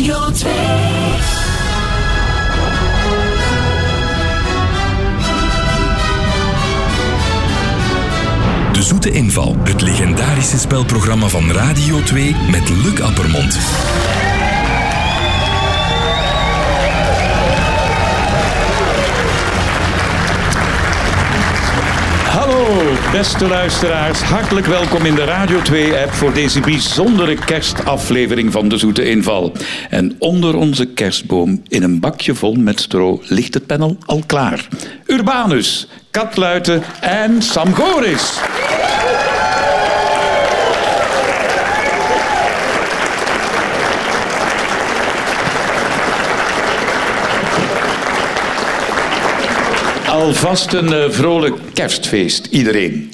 Radio 2. De Zoete Inval, het legendarische spelprogramma van Radio 2 met Luc Appermond. Beste luisteraars. Hartelijk welkom in de Radio 2-app voor deze bijzondere kerstaflevering van de Zoete Inval. En onder onze kerstboom, in een bakje vol met stro, ligt het panel al klaar. Urbanus, Kat Luiten en Sam Goris. Alvast een eh, vrolijk kerstfeest, iedereen.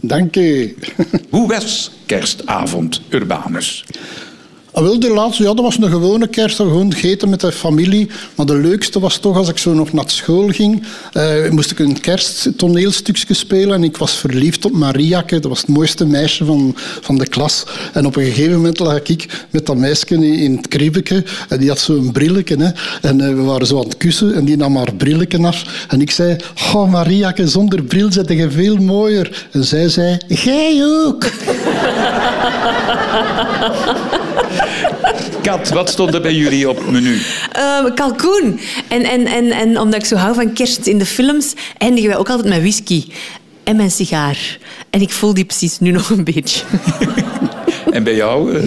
Dank u. Hoe was kerstavond, Urbanus? Ah, de laatste, ja, dat was een gewone kerst, gewoon gegeten met de familie. Maar de leukste was toch als ik zo nog naar school ging, eh, moest ik een kersttoneelstukje spelen en ik was verliefd op Mariake. Dat was het mooiste meisje van, van de klas. En op een gegeven moment lag ik met dat meisje in, het kribbeke en die had zo'n brilletje. Hè. En eh, we waren zo aan het kussen en die nam haar brilletje af. En ik zei, oh Mariake, zonder bril zet je veel mooier. En zij zei, jij ook. Kat, wat stond er bij jullie op het menu? Ehm, kalkoen. En, en, en, en omdat ik zo hou van kerst in de films, eindigen wij ook altijd met whisky. En mijn sigaar. En ik voel die precies nu nog een beetje. En bij jou? eh,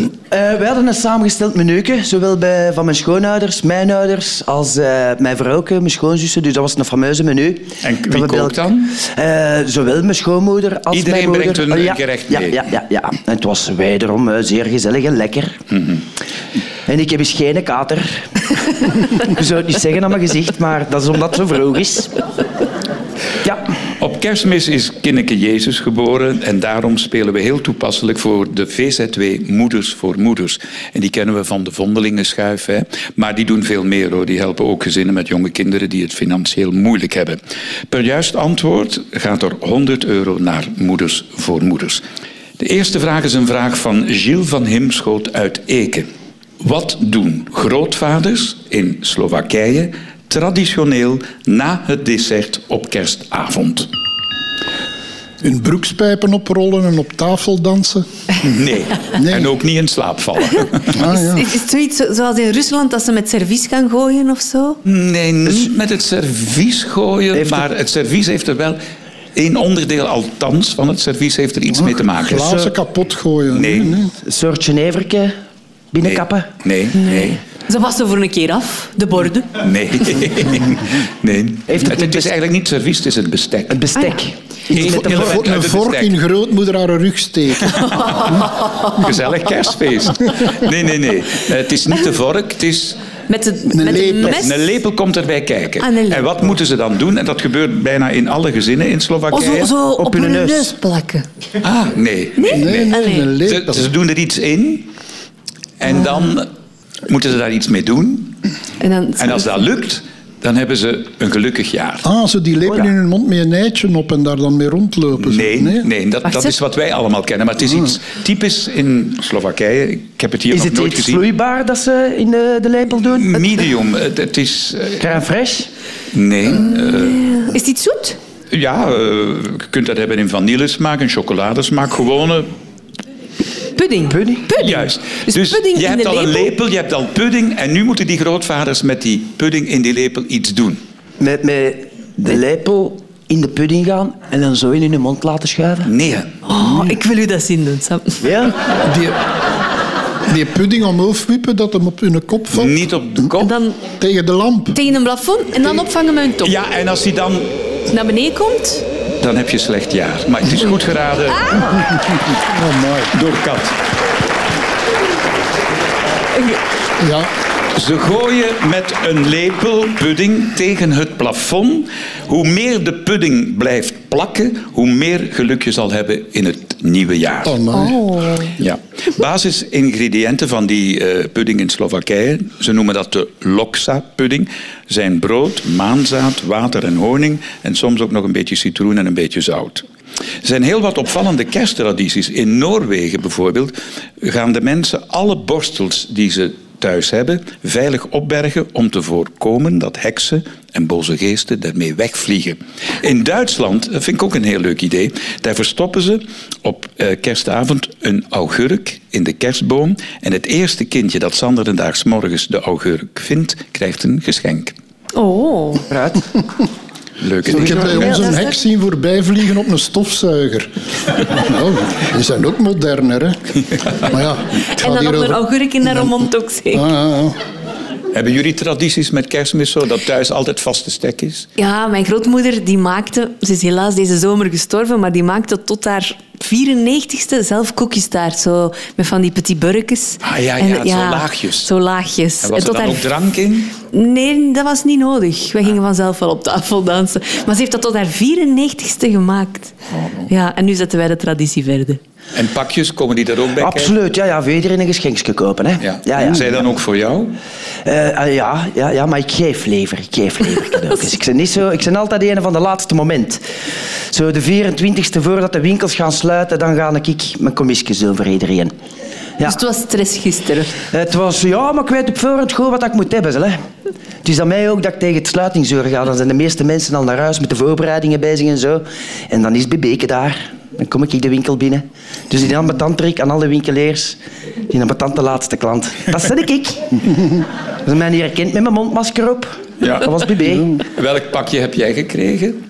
Eh, wij hadden een samengesteld menuke, zowel bij, van mijn schoonouders, mijn ouders, als eh, mijn vrouwke, mijn schoonzussen. Dus dat was een fameuze menu. En wie Dat kookt dan? Eh, zowel mijn schoonmoeder als Iedereen mijn moeder. brengt een Oh, ja, gerecht ja, mee. Ja, ja, ja. En het was wederom eh, zeer gezellig en lekker. Mhm. En ik heb eens geen kater. Je zou het niet zeggen aan mijn gezicht, maar dat is omdat het zo vroeg is. Ja. Op kerstmis is Kinneke Jezus geboren en daarom spelen we heel toepasselijk voor de VZW Moeders voor Moeders. En die kennen we van de Vondelingenschuif, hè. maar die doen veel meer hoor. Die helpen ook gezinnen met jonge kinderen die het financieel moeilijk hebben. Per juist antwoord gaat er 100 euro naar Moeders voor Moeders. De eerste vraag is een vraag van Gilles van Himschoot uit Eken. Wat doen grootvaders in Slowakije traditioneel na het dessert op kerstavond? Hun broekspijpen oprollen en op tafel dansen. Nee. Nee. En ook niet in slaap vallen. Ah, ja. Is, is het zoiets zo- zoals in Rusland, dat ze met servies gaan gooien of zo? Nee, niet met het servies gooien, Heeft het- maar het servies heeft er wel... één onderdeel althans van het servies heeft er iets mee te maken. Glazen kapot gooien. Nee. Een soort Geneverke Nee, binnenkappen. nee, nee. Ze wassen voor een keer af, de borden. Nee. nee. Heeft het het, het is eigenlijk niet servies, het is het bestek. Het bestek. De Een, vork. een in grootmoeder haar rug steken. Gezellig kerstfeest. Nee, nee, nee. Het is niet de vork, het is... Met, de, met een lepel. mes. Een lepel komt erbij kijken. Ah, en wat moeten ze dan doen? En dat gebeurt bijna in alle gezinnen in Oh, Slowakije. zo, zo op, hun hun neus. neus. plakken. Ah, nee. nee, Nee, nee. nee, Ah, nee. een Ze, lepel. ze doen er iets in. En dan moeten ze daar iets mee doen. En, dan, En als dat lukt, dan hebben ze een gelukkig jaar. Ah, zo die Oh, ja. in hun mond met een eitje op en daar dan mee rondlopen. zo. Nee, nee dat, Wacht, dat hè. is wat wij allemaal kennen. Maar het is iets typisch in Slowakije. Ik heb het hier Is nog het nooit iets gezien. vloeibaar dat ze in de, de lepel doen? Medium. Het, het is... eh, Crème fraîche? nee. eh, Is het iets zoet? ja, eh, je kunt dat hebben in vanillesmaak, in chocoladesmaak. Gewone Pudding. Pudding? Juist. Dus Dus, pudding je in hebt de al een lepel? je hebt al pudding en nu moeten die grootvaders met die pudding in die lepel iets doen. Met, met de lepel in de pudding gaan en dan zo in hun mond laten schuiven? Nee. Oh, ik wil u dat zien doen, Sam. Ja? Die, die pudding omhoog wippen dat hem op hun kop valt. Niet op de kop. dan Tegen de lamp. tegen een plafond en dan opvangen met een top. Ja, en als die dan... Naar beneden komt. Dan heb je een slecht jaar. Maar het is goed geraden Oh, mooi. door Kat. Ja, Ze gooien met een lepel pudding tegen het plafond. Hoe meer de pudding blijft plakken, hoe meer geluk je zal hebben in het nieuwe jaar. oh, mooi. Ja. Basisingrediënten van die eh, pudding in Slowakije, ze noemen dat de loksa-pudding, zijn brood, maanzaad, water en honing en soms ook nog een beetje citroen en een beetje zout. Er zijn heel wat opvallende kersttradities. In Noorwegen bijvoorbeeld gaan de mensen alle borstels die ze thuis hebben, veilig opbergen om te voorkomen dat heksen en boze geesten daarmee wegvliegen. In Duitsland, dat vind ik ook een heel leuk idee, daar verstoppen ze op eh, kerstavond een augurk in de kerstboom en het eerste kindje dat zanderendaags morgens de augurk vindt, krijgt een geschenk. Oh. Ik heb bij ons een hek zien voorbijvliegen op een stofzuiger. nou, die zijn ook moderner, hè. Maar ja, het En dan hier nog een augurk in de romont ook zeker. Ah, ja, ja. Hebben jullie tradities met kerstmis zo dat thuis altijd vaste stek is? Ja, mijn grootmoeder die maakte, ze is helaas deze zomer gestorven, maar die maakte tot haar 94ste zelf koekjestaart. Zo met van die petit burkjes. Ah, ja, ja, zo laagjes. Zo laagjes. En was er tot dan haar ook drank in? Nee, dat was niet nodig. Wij gingen vanzelf wel op tafel dansen. Maar ze heeft dat tot haar 94ste gemaakt. Oh, Ja, en nu zetten wij de traditie verder. En pakjes, komen die daar ook bij kijken? Absoluut, ja, ja. Voor iedereen een geschenkje kopen. Hè. Ja. Ja, ja. Zij dan ook voor jou? Eh, eh, ja, ja, ja, maar ik geef lever. Ik geef lever cadeautjes. ik, ben niet zo, ik ben altijd een van de laatste moment. Zo de 24e voordat de winkels gaan sluiten, dan ga ik mijn commissies doen voor iedereen. Ja. Dus het was stress gisteren. Het was, ja, maar ik weet op voorhand goed wat ik moet hebben. Hè. Het is aan mij ook dat ik tegen het sluitingsuur ga. Dan zijn de meeste mensen al naar huis met de voorbereidingen bezig en zo. En dan is Bebeke daar. Dan kom ik de winkel binnen. Dus die ambetantrik aan alle winkeliers. Die ambetant de laatste klant. Dat ben ik. Als je mij niet herkent met mijn mondmasker op, Ja. dat was Bebe. Welk pakje heb jij gekregen?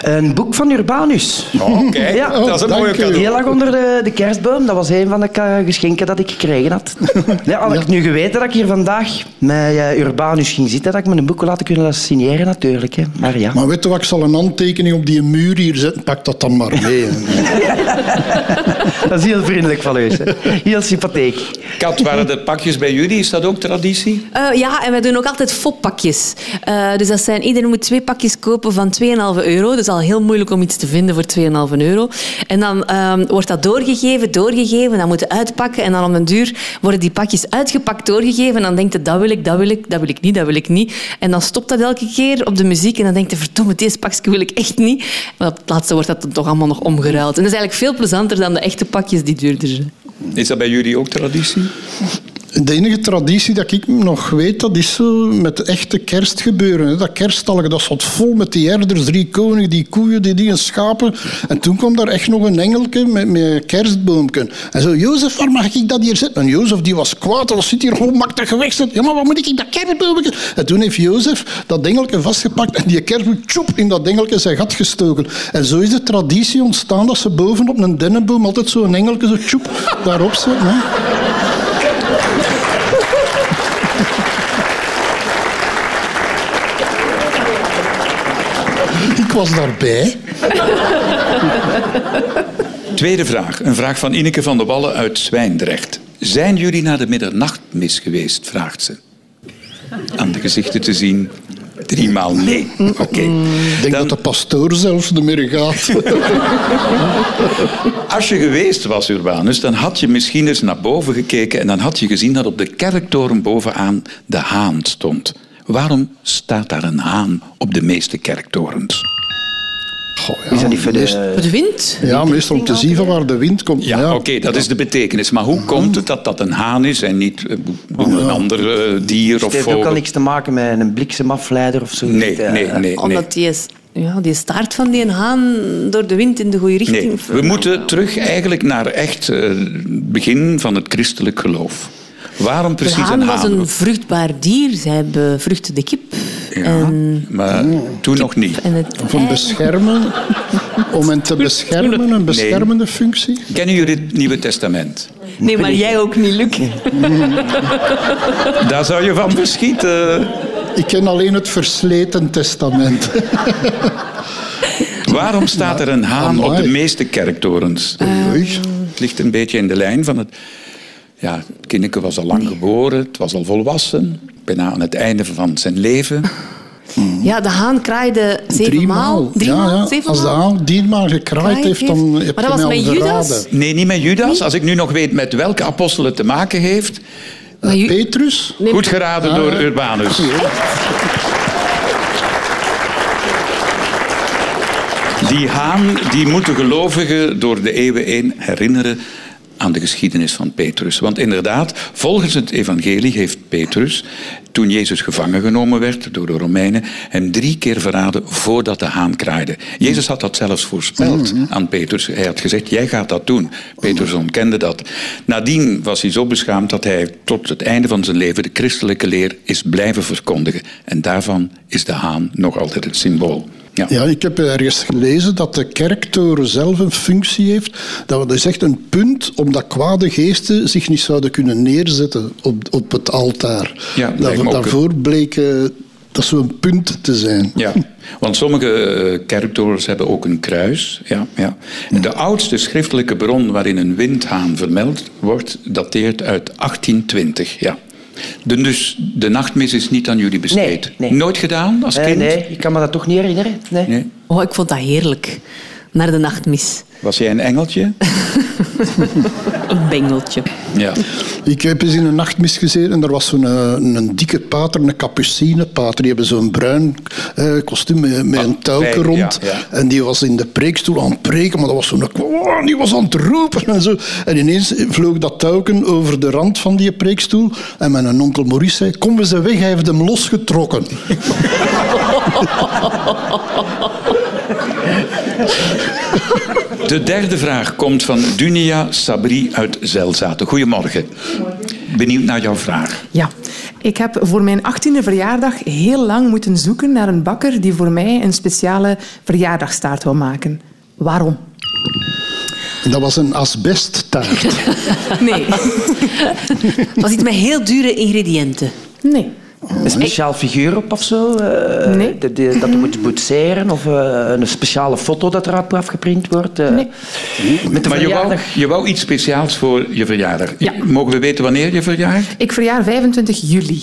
Een boek van Urbanus. Oh, kijk, Ja. dat is een mooie cadeau. Die lag onder de, de kerstboom. Dat was een van de geschenken dat ik gekregen had. Ja, had ik nu geweten dat ik hier vandaag met eh, Urbanus ging zitten, dat ik me een boek laten kunnen laten signeren natuurlijk. Hè. Maar ja. Maar weet je wat, ik zal een handtekening op die muur hier zetten. Pak dat dan maar mee. Dat is heel vriendelijk van u. Heel sympathiek. Kat, waren er pakjes bij jullie? Is dat ook traditie? Eh, ja, en wij doen ook altijd foppakjes. Eh dus dat zijn, iedereen moet twee pakjes kopen van 2,5 euro. Dus al heel moeilijk om iets te vinden voor 2,5 euro. En dan ehm, wordt dat doorgegeven, doorgegeven. Dan moeten uitpakken. En dan om een duur worden die pakjes uitgepakt, doorgegeven. En dan denkt je, dat wil ik, dat wil ik, dat wil ik niet, dat wil ik niet. En dan stopt dat elke keer op de muziek. En dan denkt je, verdomme, deze pakje wil ik echt niet. Maar op het laatste wordt dat dan toch allemaal nog omgeruild. En dat is eigenlijk veel plezanter dan de echte pakjes die duurder zijn. Is dat bij jullie ook traditie? De enige traditie dat ik nog weet, dat is zo met echte kerstgebeuren. Dat kerststallige, dat zat vol met die herders, drie koningen, die koeien, die dingen, schapen. En toen kwam daar echt nog een engelke met, een kerstboomje. En zo, Jozef, waar mag ik dat hier zetten? En Jozef die was kwaad, dat zit hier gewoon makkelijk gewegzet. Ja, maar wat moet ik dat kerstboomje? En toen heeft Jozef dat engelke vastgepakt en die kerstboom tjoep, in dat engelke zijn gat gestoken. En zo is de traditie ontstaan dat ze boven op een dennenboom altijd zo'n engelke zo tjoep daarop zetten. Hè. Ik was daarbij. Tweede vraag. Een vraag van Ineke van der Wallen uit Zwijndrecht. Zijn jullie naar de middernachtmis geweest? vraagt ze. Aan de gezichten te zien. Driemaal nee. Oké. Ik denk Dan- dat de pastoor zelfs ermee gaat. Als je geweest was, Urbanus, dan had je misschien eens naar boven gekeken en dan had je gezien dat op de kerktoren bovenaan de haan stond. Waarom staat daar een haan op de meeste kerktorens? Goh, ja, Is dat niet voor de... De wind? Ja, meestal om te zien van waar de wind komt. Ja, oké, dat is de betekenis. Maar hoe komt het dat dat een haan is en niet eh, een ander eh, dier Het of heeft ook al niks te maken met een bliksemafleider of zo. Nee, Eh, nee, nee. nee. Omdat die, is, ja, die staart van die haan door de wind in de goede richting... Nee, we moeten terug eigenlijk naar echt het begin van het christelijk geloof. Waarom De precies haan een was haan? een vruchtbaar dier. Zij bevruchtte de kip. Ja, En, maar toen nog niet. en het Of een beschermen, om hen te beschermen, een beschermende functie. Kennen jullie het Nieuwe Testament? Nee, maar jij ook niet, Luc. Daar zou je van beschieten. Ik ken alleen het versleten testament. Waarom staat er een haan op de meeste kerktorens? Het ligt een beetje in de lijn van het... Ja, het kindje was al lang geboren, het was al volwassen. Bijna aan het einde van zijn leven. Ja, de haan kraaide zeven maal. Drie ja, maal? ja. Zeven Als de maal? haan die maar gekraaid Kraaid heeft, dan heb Maar je dat was mij al met Judas? verraden. Nee, niet met Judas. Als ik nu nog weet met welke apostel het te maken heeft. Ju- Petrus? Nee, Goed geraden Ah, door ja. Urbanus. Die haan die moet de gelovigen door de eeuwen heen herinneren aan de geschiedenis van Petrus. Want inderdaad, volgens het evangelie heeft Petrus, toen Jezus gevangen genomen werd door de Romeinen, hem drie keer verraden voordat de haan kraaide. Jezus had dat zelfs voorspeld aan Petrus. Hij had gezegd, jij gaat dat doen. Petrus ontkende dat. Nadien was hij zo beschaamd dat hij tot het einde van zijn leven de christelijke leer is blijven verkondigen. En daarvan is de haan nog altijd het symbool. Ja. Ja, ik heb ergens gelezen dat de kerktoren zelf een functie heeft. Dat is echt een punt omdat kwade geesten zich niet zouden kunnen neerzetten op, op het altaar. Ja, lijkt me dat, ook daarvoor bleek eh, dat zo'n punt te zijn. Ja, want sommige eh, kerktorens hebben ook een kruis. Ja, ja. En De oudste schriftelijke bron waarin een windhaan vermeld wordt, dateert uit 1820. Ja. De, dus de nachtmis is niet aan jullie besteed. Nee, nee. Nooit gedaan als kind? nee, ik kan me dat toch niet herinneren. Nee. Nee. Oh, ik vond dat heerlijk. Naar de nachtmis. Was jij een engeltje? Een bengeltje. Ja. Ik heb eens in een nachtmis gezeten en er was zo'n eh, een, dikke pater, een capucinepater. Die hebben zo'n bruin eh, kostuum met, met een Ah, touwke rond. ja, ja. En die was in de preekstoel aan het preken, maar dat was zo'n... Oh, die was aan het roepen en zo. En ineens vloog dat touwken over de rand van die preekstoel. En mijn onkel Maurice zei, kom we zijn weg, hij heeft hem losgetrokken. De derde vraag komt van Dunia Sabri uit Zelzaten. Goedemorgen. Benieuwd naar jouw vraag. Ja, ik heb voor mijn 18e verjaardag heel lang moeten zoeken naar een bakker die voor mij een speciale verjaardagstaart wil maken. Waarom? Dat was een asbesttaart. Nee. was iets met heel dure ingrediënten. Nee. Een speciaal figuur op of zo? eh, Nee. de- de- dat je moet boetseren? Of eh, een speciale foto dat erop afgeprint wordt? eh, Nee. Met de Maar je wou, verjaardag... je wou iets speciaals voor je verjaardag. Ja. Mogen we weten wanneer je verjaart? Ik verjaar 25 juli.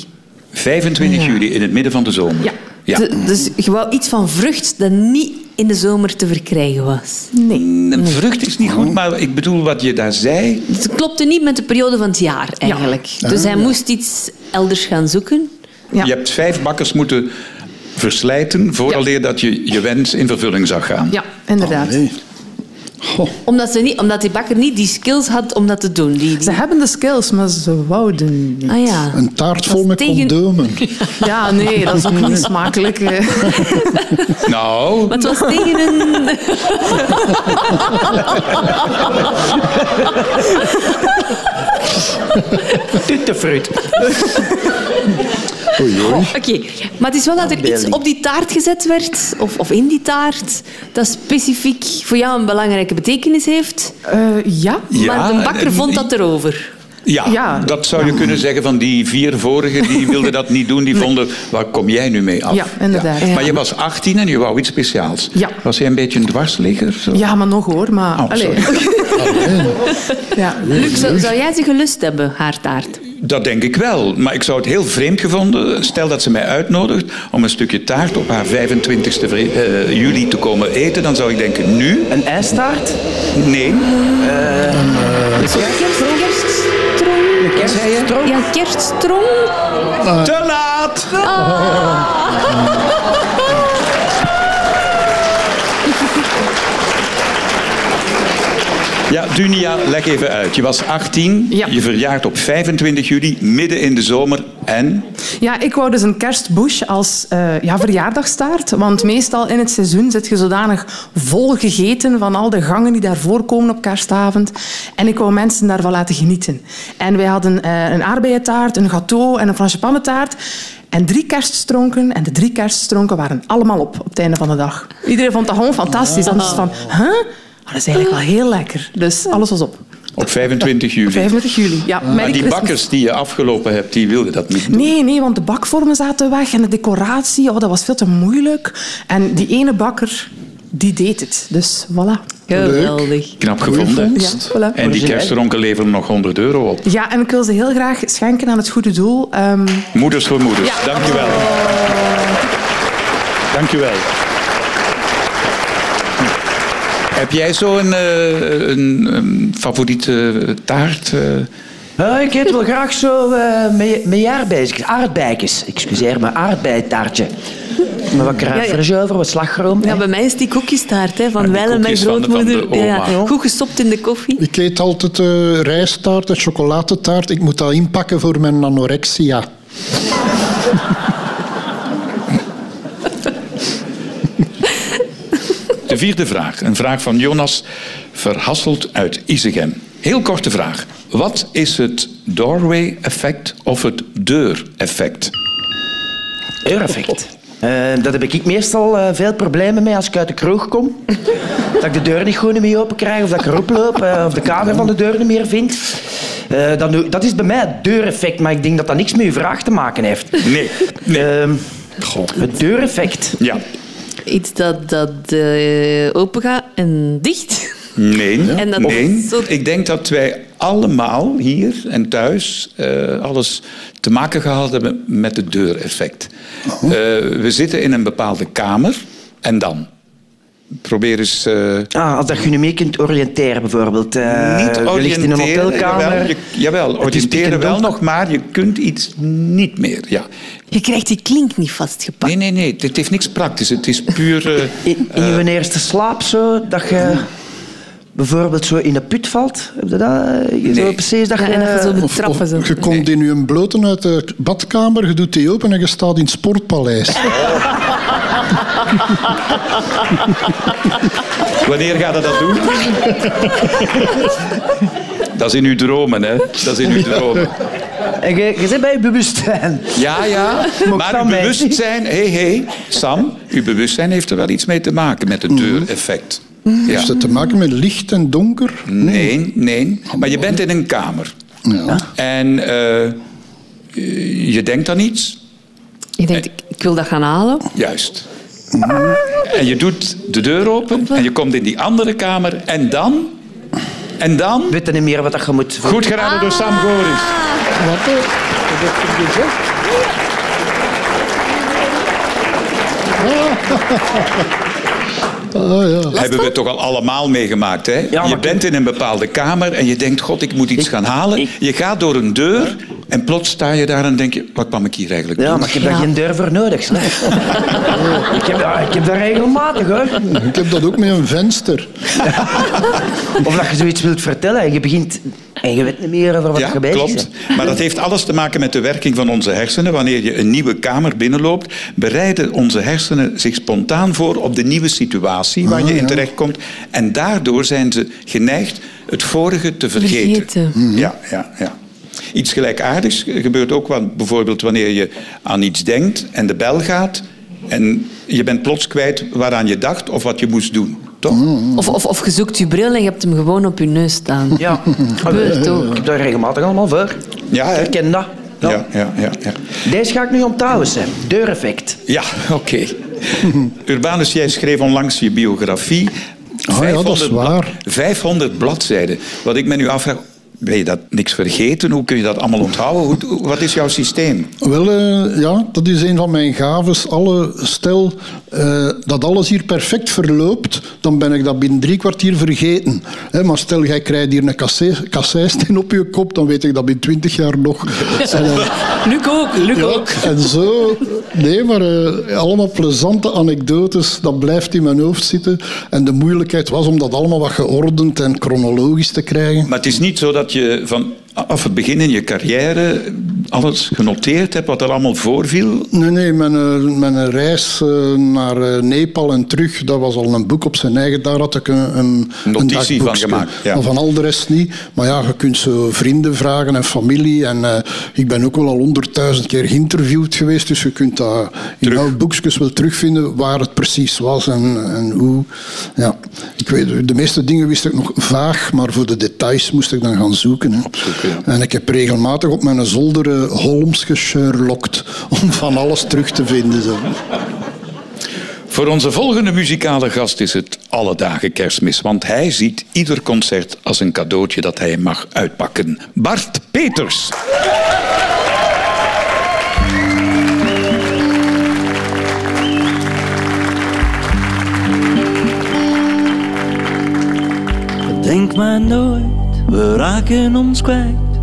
25 juli, in het midden van de zomer. Ja. ja. De- dus je wou iets van vrucht dat niet in de zomer te verkrijgen was. Nee. Een vrucht is niet goed, maar ik bedoel wat je daar zei. Het klopte niet met de periode van het jaar, eigenlijk. Dus hij moest iets elders gaan zoeken. Ja. Je hebt vijf bakkers moeten verslijten vooraleer dat je je wens in vervulling zag gaan. Ja, inderdaad. Nee. Goh. Omdat, ze niet, omdat die bakker niet die skills had om dat te doen. Die, die- Ze hebben de skills, maar ze wouden niet. Ah ja. Een taart vol met tegen- condomen. Ja, nee, dat is ook niet smakelijk. eh. Nou, Maar het was tegen een... Tuttenfruit. Oei, oei. Oké, maar het is wel dat er iets op die taart gezet werd, of, of in die taart, dat specifiek voor jou een belangrijke betekenis heeft. Eh, ja. Ja, maar de bakker en- vond dat erover. ja, Ja. dat zou je kunnen zeggen van die vier vorigen, die wilden dat niet doen. Die vonden, waar kom jij nu mee af? Ja, inderdaad. Ja. Maar je was 18 en je wou iets speciaals. Ja. Was jij een beetje een dwarsligger? Zo? Ja, maar nog hoor. Maar, Oh, ja. Luc, zou, zou jij ze gelust hebben, haar taart? Dat denk ik wel. Maar ik zou het heel vreemd gevonden, stel dat ze mij uitnodigt om een stukje taart op haar 25e vre- eh, juli te komen eten, dan zou ik denken, nu? Een ijstaart? Nee. Kerststroom? Ja, kerststrong. Te laat! Ja, Dunia, leg even uit. Je was 18, Ja. je verjaart op 25 juli, midden in de zomer. En? Ja, ik wou dus een kerstbush als eh, ja, verjaardagstaart. Want meestal in het seizoen zit je zodanig vol gegeten van al de gangen die daar voorkomen op kerstavond. En ik wou mensen daarvan laten genieten. En wij hadden eh, een aardbeientaart, een gâteau en een franchipannetaart. En drie kerststronken. En de drie kerststronken waren allemaal op, op het einde van de dag. Iedereen vond dat gewoon fantastisch. Het van, huh? Maar dat is eigenlijk wel heel lekker. Dus alles was op. Op 25 juli. 25 juli. Ja, Merry Maar die Christmas. bakkers die je afgelopen hebt, die wilden dat niet doen. Nee, nee, want de bakvormen zaten weg en de decoratie, oh, dat was veel te moeilijk. En die ene bakker, die deed het. Dus voilà. Geweldig. Knap gevonden. vondst. Ja, voilà. En die kerstronken leveren nog 100 euro op. Ja, en ik wil ze heel graag schenken aan het goede doel. Ehm, Moeders voor moeders. Ja. Dankjewel. Dankjewel. Heb jij zo een, eh, een, een favoriete taart? eh, Ja, ik eet wel graag zo uh, met, met aardbeidjes. Aardbeidjes, excuseer me, aardbeitaartje. Met wat ja, over, wat slagroom. Ja, bij mij is die koekjestaart hè, van Wel en mijn grootmoeder. ja, goed gestopt in de koffie. Ik eet altijd uh, en chocoladetaart. Ik moet dat inpakken voor mijn anorexia. De vierde vraag. Een vraag van Jonas Verhasselt uit Isegem. Heel korte vraag. Wat is het doorway-effect of het deur-effect? Deur-effect? Uh, dat heb ik meestal uh, veel problemen mee als ik uit de kroeg kom. dat ik de deur niet goed meer open krijg, of dat ik erop loop, uh, of de kamer van de deur niet meer vind. Dat, dat, is bij mij het deureffect, maar ik denk dat dat niks met uw vraag te maken heeft. Nee. nee. Ehm, het deureffect. Ja. Iets dat, dat open gaat en dicht. Nee, en dat nee. ik denk dat wij allemaal hier en thuis uh, alles te maken gehad hebben met het deureffect. Uh, we zitten in een bepaalde kamer en dan? Probeer eens... Uh... Ah, als dat je nu mee kunt oriënteren, bijvoorbeeld. Uh, niet oriënteren. Je ligt in een hotelkamer. Jawel, je, jawel oriënteren wel nog, maar je kunt iets niet meer. Ja. Je krijgt die klink niet vastgepakt. Nee, nee, nee. Het heeft niks praktisch. Het is puur... Uh, in, in je eerste slaap zo, dat je bijvoorbeeld zo in een put valt? Heb je dat? Nee. Precies dat je... Ja, zo of, trappen, zo. je komt nee. in je bloten uit de badkamer, je doet die open en je staat in het sportpaleis. Wanneer gaat dat dat doen? dat is in uw dromen, hè. Dat is in uw dromen. En je, je zit bij je bewustzijn. Ja, ja. Maar uw bewustzijn... Hé, hey, hé, hey, Sam, uw bewustzijn heeft er wel iets mee te maken met het mhm. deureffect. Heeft het te maken met licht en donker? Nee, nee. Maar je bent in een kamer. Ja. En uh, je denkt aan iets. Je denkt, ik wil dat gaan halen. Juist. En je doet de deur open en je komt in die andere kamer. En dan... En dan... Weet je niet meer wat je moet... Goed geraden door Sam Goris. Wat? Wat Oh, ja. Hebben we toch al allemaal meegemaakt. Hè? je bent in een bepaalde kamer en je denkt, god, ik moet iets gaan halen. Je gaat door een deur en plots sta je daar en denk je, wat kwam ik hier eigenlijk doen? Ja, maar ik heb daar geen deur voor nodig. ik, heb, ik heb dat regelmatig, hoor. Ik heb dat ook met een venster. of dat je zoiets wilt vertellen en je begint en je weet niet meer over wat ja, je bezig klopt. Maar dat heeft alles te maken met de werking van onze hersenen. Wanneer je een nieuwe kamer binnenloopt, bereiden onze hersenen zich spontaan voor op de nieuwe situatie waar je ah, in terechtkomt. En daardoor zijn ze geneigd het vorige te vergeten. vergeten. Mhm. Ja, ja, ja. Iets gelijkaardigs gebeurt ook bijvoorbeeld wanneer je aan iets denkt en de bel gaat en je bent plots kwijt waaraan je dacht of wat je moest doen. Toch? Of, of, of je zoekt je bril en je hebt hem gewoon op je neus staan. Ja, gebeurt ook. Ik heb daar regelmatig allemaal voor. Ja, hè? Ik ken dat. Ja. Ja, ja, ja, ja. Deze ga ik nu onthouden, zijn. Deureffect. Ja, oké. Urbanus, jij schreef onlangs je biografie. Oh, ja, dat is waar. 500 bladzijden. Wat ik me nu afvraag, ben je dat niks vergeten? Hoe kun je dat allemaal onthouden? wat is jouw systeem? Wel, uh, ja, dat is een van mijn gaves. Alle, stel uh, dat alles hier perfect verloopt, dan ben ik dat binnen drie kwartier vergeten. He, maar stel, jij krijgt hier een kasseisteen op je kop, dan weet ik dat binnen twintig jaar nog. en, uh, Luc ook, Luc ook. En zo, nee, maar allemaal plezante anekdotes, dat blijft in mijn hoofd zitten. En de moeilijkheid was om dat allemaal wat geordend en chronologisch te krijgen. Maar het is niet zo dat je van af het begin in je carrière alles genoteerd hebt wat er allemaal voorviel? Nee, nee. Mijn, eh, mijn reis eh, naar eh, Nepal en terug, dat was al een boek op zijn eigen. Daar had ik een, een, notitie van gemaakt. Ja. Maar van al de rest niet. Maar ja, je kunt zo vrienden vragen en familie. En uh, ik ben ook wel al honderdduizend keer geïnterviewd geweest. Dus je kunt dat in al boekjes wel terugvinden waar het precies was en, en hoe. Ja. Ik weet, de meeste dingen wist ik nog vaag, maar voor de details moest ik dan gaan zoeken. Hè. En ik heb regelmatig op mijn zolder uh, Holmes gesherlocked om van alles terug te vinden. Zo. Voor onze volgende muzikale gast is het alle dagen kerstmis, want hij ziet ieder concert als een cadeautje dat hij mag uitpakken. Bart Peters. Denk maar nooit, we raken ons kwijt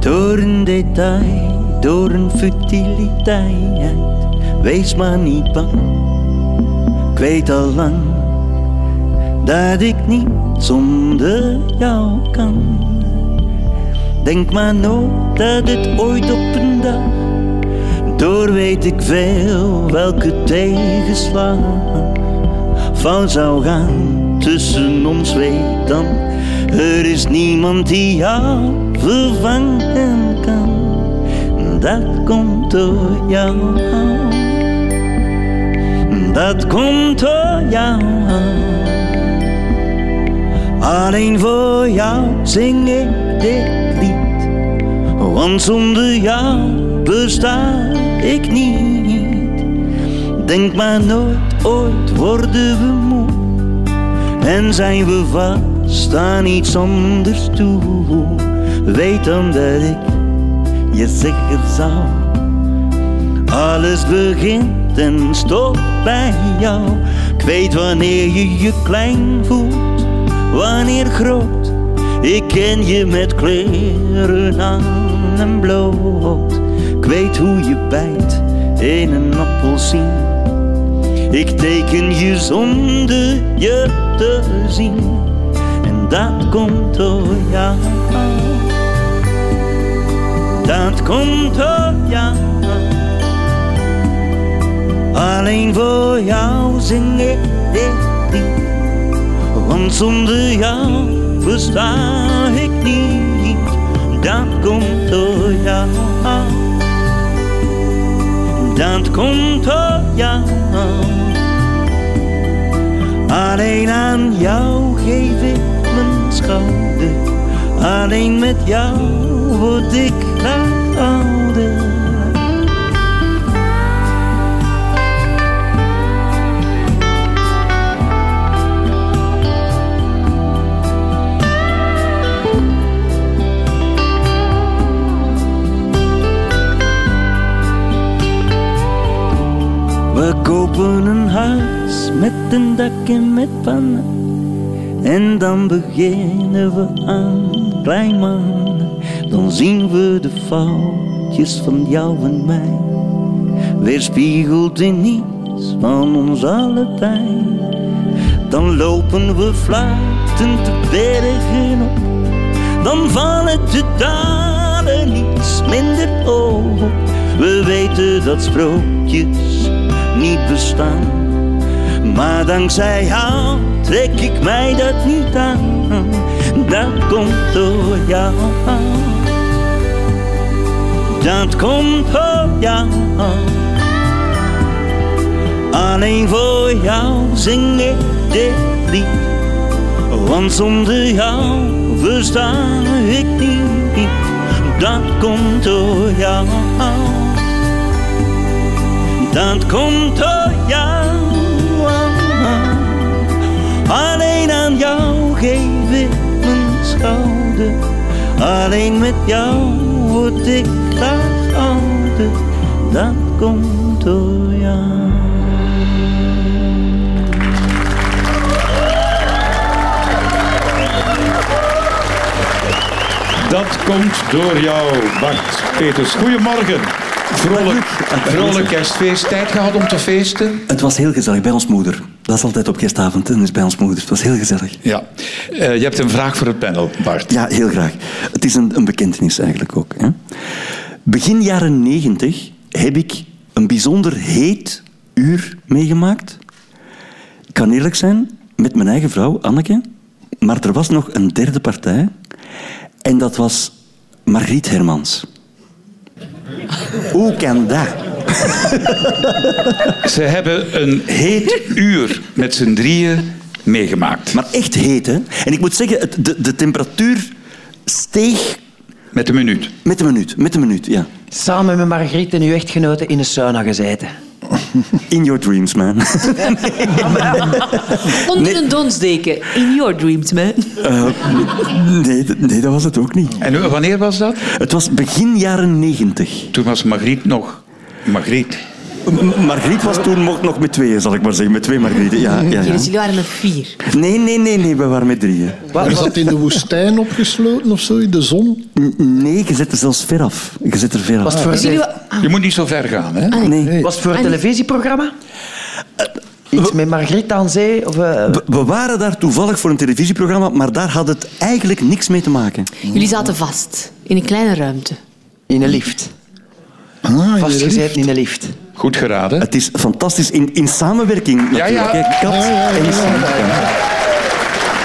Door een detail, door een futiliteit. Wees maar niet bang, ik weet al lang dat ik niet zonder jou kan. Denk maar nooit dat het ooit op een dag, door weet ik veel welke tegenslag van zou gaan tussen ons weet dan. Er is niemand die jou vervangen kan. Dat komt door jou. Dat komt door jou. Alleen voor jou zing ik dit lied. Want zonder jou besta ik niet. Denk maar nooit, ooit worden we moe. En zijn we vast aan iets anders toe. Weet dan dat ik je zeggen zou. Alles begint en stopt bij jou. Ik weet wanneer je je klein voelt, wanneer groot. Ik ken je met kleren aan en bloot. Ik weet hoe je bijt in een appelsien. Ik teken je zonder je te zien. Dat komt door jou. Dat komt door jou. Alleen voor jou zing ik dit. Want zonder jou versta ik niet. Dat komt door jou. Dat komt door jou. Alleen aan jou geef ik mijn schouder. Alleen met jou word ik graag ouder. We kopen een huis met een dak en met pannen. En dan beginnen we aan klein mannen. Dan zien we de foutjes van jou en mij. Weerspiegeld in niets van ons allebei. Dan lopen we fluitend de bergen op. Dan vallen de dalen iets minder op. We weten dat sprookjes niet bestaan. Maar dankzij jou trek ik mij dat niet aan. Dat komt door jou. Dat komt door jou. Alleen voor jou zing ik dit lied. Want zonder jou versta ik niet. Dat komt door jou. Dat komt door jou. Alleen met jou word ik graag ouder. Dat komt door jou. Dat komt door jou, Bart Peters. Goedemorgen. Vrolijk, vrolijk kerstfeest. Tijd gehad om te feesten? Het was heel gezellig bij ons moeder. Dat is altijd op kerstavond, en is bij ons moeder. Het was heel gezellig. Ja. Uh, je hebt een vraag voor het panel, Bart. Ja, heel graag. Het is een, een bekentenis eigenlijk ook. Hè. Begin jaren negentig heb ik een bijzonder heet uur meegemaakt. Ik kan eerlijk zijn, met mijn eigen vrouw, Anneke. Maar er was nog een derde partij. En dat was Margriet Hermans. Hoe kan dat? Ze hebben een heet uur met z'n drieën meegemaakt. Maar echt heet, hè? En ik moet zeggen, de, de temperatuur steeg... Met een minuut? Met een minuut, met een minuut, ja. Samen met Margriet en uw echtgenote in een sauna gezeten. In your dreams, man. Onder nee. een donsdeken. In your dreams, man. Uh, nee, nee, dat was het ook niet. En wanneer was dat? Het was begin jaren negentig. Toen was Margriet nog Margriet. Margriet was toen nog met tweeën, zal ik maar zeggen. Met twee Margrieten. Ja, ja, ja. Dus jullie waren met vier. Nee, nee, nee, nee, we waren met drieën. Je zat in de woestijn opgesloten of zo, in de zon. Nee, je zet er zelfs ver af. Je zet er ver af. Was het voor, Dus jullie een, wa- ah, Je moet niet zo ver gaan, hè? Nee. was het voor een televisieprogramma? Iets met Margriet aan zee? Of, eh, We, we waren daar toevallig voor een televisieprogramma, maar daar had het eigenlijk niks mee te maken. jullie zaten vast in een kleine ruimte. in een lift. Ah, in de lift. in een lift. Goed geraden. Het is fantastisch in, in samenwerking natuurlijk. ja. hè. Kat en Sam.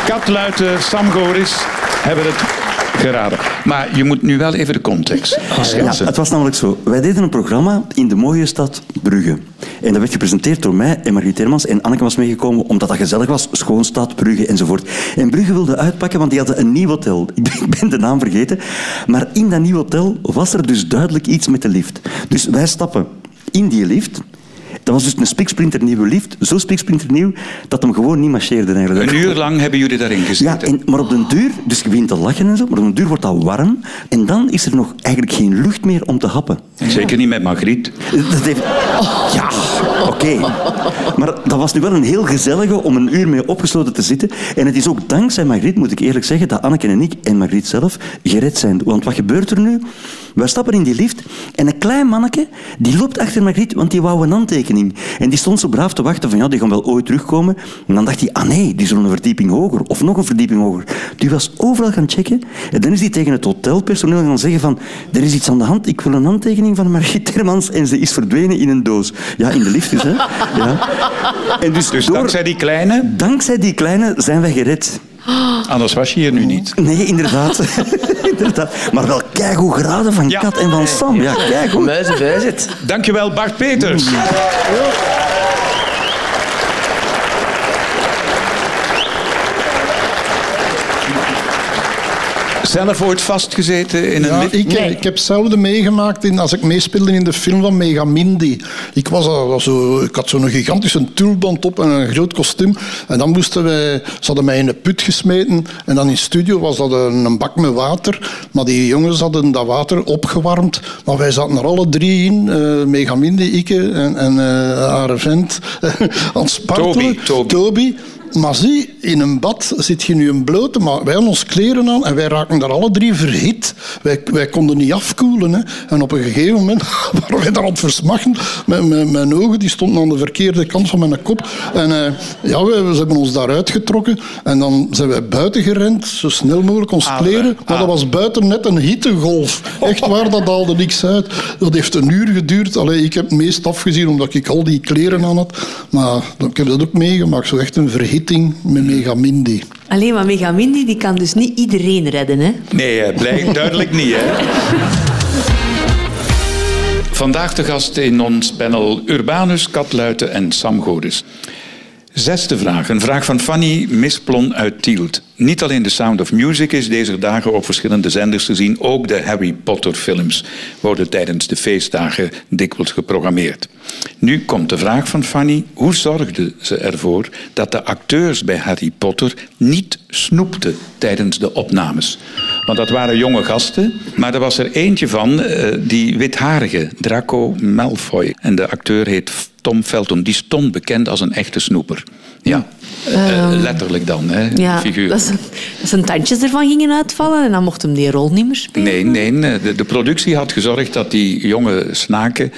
Kat Luiten, Sam Goris hebben het geraden. Maar je moet nu wel even de context Ja, schetsen. het was namelijk zo. Wij deden een programma in de mooie stad Brugge. En dat werd gepresenteerd door mij en Margriet Hermans. En Anneke was meegekomen omdat dat gezellig was. Schoonstad, Brugge enzovoort. En Brugge wilde uitpakken, want die hadden een nieuw hotel. Ik ben- Ik ben de naam vergeten. Maar in dat nieuw hotel was er dus duidelijk iets met de lift. Dus wij stappen in die lift. Dat was dus een spiksplinter nieuwe lift. Zo spiksplinter nieuw dat hem gewoon niet marcheerde eigenlijk. Een uur lang hebben jullie daarin Ja, gezeten. en, maar op den duur, dus je begint te lachen en zo, maar op den duur wordt dat warm. En dan is er nog eigenlijk geen lucht meer om te happen. Zeker niet met Margriet. Dat heeft... Ja, oké. Maar dat was nu wel een heel gezellige om een uur mee opgesloten te zitten. En het is ook dankzij Margriet, moet ik eerlijk zeggen, dat Anneke en ik en Margriet zelf gered zijn. Want wat gebeurt er nu? Wij stappen in die lift en een klein manneke die loopt achter Margriet, want die wou een handtekening. En die stond zo braaf te wachten van ja, die gaan wel ooit terugkomen. En dan dacht hij, ah nee, die zullen een verdieping hoger of nog een verdieping hoger. Die was overal gaan checken. En dan is hij tegen het hotelpersoneel gaan zeggen van er is iets aan de hand, ik wil een handtekening van Margriet Hermans en ze is verdwenen in een doos. Ja, in de lift dus, hè. Ja. En dus, Dus door, dankzij die kleine, dankzij die kleine zijn wij gered. anders was je hier nu niet. Nee, inderdaad. inderdaad. Maar wel keigoed geraden van Ja. Kat en van Sam. Ja, keigoed. Muizen, bij zit. Dankjewel Bart Peters. Zelf ooit vastgezeten in een Ja, lift? ik, ik heb hetzelfde meegemaakt in, als ik meespeelde in de film van Megamindi. Ik, was, al- was zo, ik had zo'n gigantische tulband op en een groot kostuum. En dan moesten wij... Ze hadden mij in een put gesmeten. En dan in de studio was dat een, een bak met water. Maar die jongens hadden dat water opgewarmd. Maar wij zaten er alle drie in. eh Megamindi, Ikke en, en eh haar vent. Toby. Toby. Maar zie, in een bad zit je nu een blote, maar wij hadden ons kleren aan en wij raken daar alle drie verhit. Wij, wij konden niet afkoelen. Hè. En op een gegeven moment waren wij daar aan het versmachten. Mijn, mijn, mijn ogen die stonden aan de verkeerde kant van mijn kop. En eh, ja, we, ze hebben ons daaruit getrokken. En dan zijn wij buiten gerend, zo snel mogelijk ons Ah, kleren. Maar ah. dat was buiten net een hittegolf. Echt waar, dat haalde niks uit. Dat heeft een uur geduurd. Allee, ik heb het meest afgezien omdat ik al die kleren aan had. Maar ik heb dat ook meegemaakt. Zo echt een met Megamindi. Alleen maar Megamindi die kan dus niet iedereen redden. Hè? Nee, blijkt duidelijk niet. Hè? Vandaag de gast in ons panel Urbanus, Katluiten en Sam Godes. Zesde vraag. Een vraag van Fanny Misplon uit Tielt. Niet alleen The Sound of Music is deze dagen op verschillende zenders te zien. Ook de Harry Potter films worden tijdens de feestdagen dikwijls geprogrammeerd. Nu komt de vraag van Fanny. Hoe zorgden ze ervoor dat de acteurs bij Harry Potter niet snoepten tijdens de opnames? Want dat waren jonge gasten, maar er was er eentje van, eh, die witharige, Draco Malfoy. En de acteur heet Tom Felton. Die stond bekend als een echte snoeper. Ja, Eh, letterlijk dan, hè, Ja, figuur. dat, zijn- dat zijn tandjes ervan gingen uitvallen en dan mocht hem die rol niet meer spelen. Nee, nee, de, de productie had gezorgd dat die jonge snaken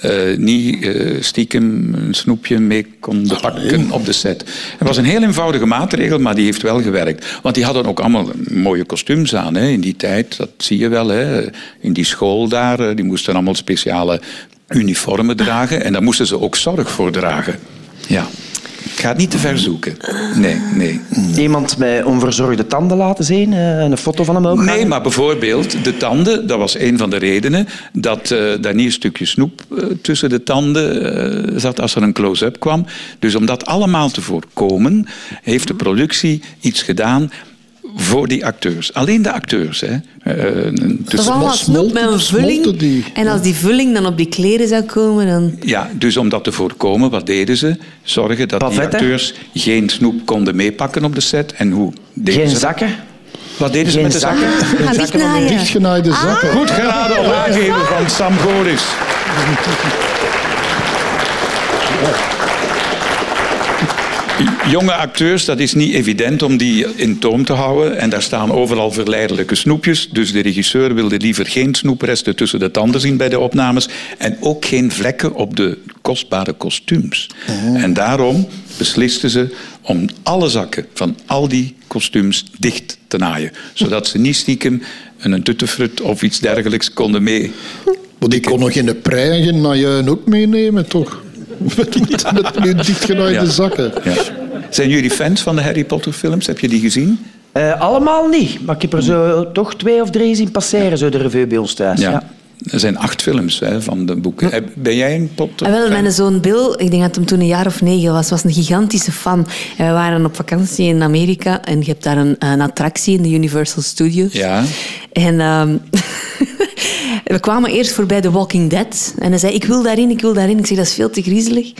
eh, niet eh, stiekem een snoepje mee konden pakken op de set. Het was een heel eenvoudige maatregel, maar die heeft wel gewerkt. Want die hadden ook allemaal mooie kostuums aan hè, in die tijd. Dat zie je wel. Hè. In die school daar, die moesten allemaal speciale uniformen dragen. En daar moesten ze ook zorg voor dragen. Ja. Ik ga het niet te ver zoeken. Nee, nee. Iemand met onverzorgde tanden laten zien eh, en een foto van hem ook. Nee, maar bijvoorbeeld de tanden, dat was een van de redenen dat eh, daar niet een stukje snoep eh, tussen de tanden zat als er een close-up kwam. Dus om dat allemaal te voorkomen, heeft de productie iets gedaan voor die acteurs. Alleen de acteurs. Hè. Eh, Dat dus, was allemaal snoep met een vulling. die. En als die vulling dan op die kleren zou komen, dan... ja, dus om dat te voorkomen, wat deden ze? Zorgen dat die Pavetten? acteurs geen snoep konden meepakken op de set. En hoe deden Geen ze zakken. Wat deden ze Geen met de zakken? Gaan dichtnaaien. Dichtgenaaide zakken. Goed geraden op aangeven van Sam Goris. Jonge acteurs, dat is niet evident om die in toom te houden. En daar staan overal verleidelijke snoepjes. Dus de regisseur wilde liever geen snoepresten tussen de tanden zien bij de opnames. En ook geen vlekken op de kostbare kostuums. En daarom beslisten ze om alle zakken van al die kostuums dicht te naaien. Zodat ze niet stiekem een tuttefrut of iets dergelijks konden mee. Maar die kon nog in de prei en geen najuin ook meenemen, toch? Met, met dichtgenaaide Ja. zakken. Ja. Zijn jullie fans van de Harry Potter films? Heb je die gezien? Eh, allemaal niet, maar ik heb er zo toch twee of drie zien passeren, zo de revue bij ons thuis. Ja. Er zijn acht films hè, van de boeken. Ben jij een Potter? En wel, fan? mijn zoon Bill, ik denk dat hem toen een jaar of negen was, was een gigantische fan. En we waren op vakantie in Amerika en je hebt daar een, een attractie in de Universal Studios. Ja. En ehm, we kwamen eerst voorbij The Walking Dead. En hij zei, ik wil daarin, ik wil daarin. Ik zeg, dat is veel te griezelig.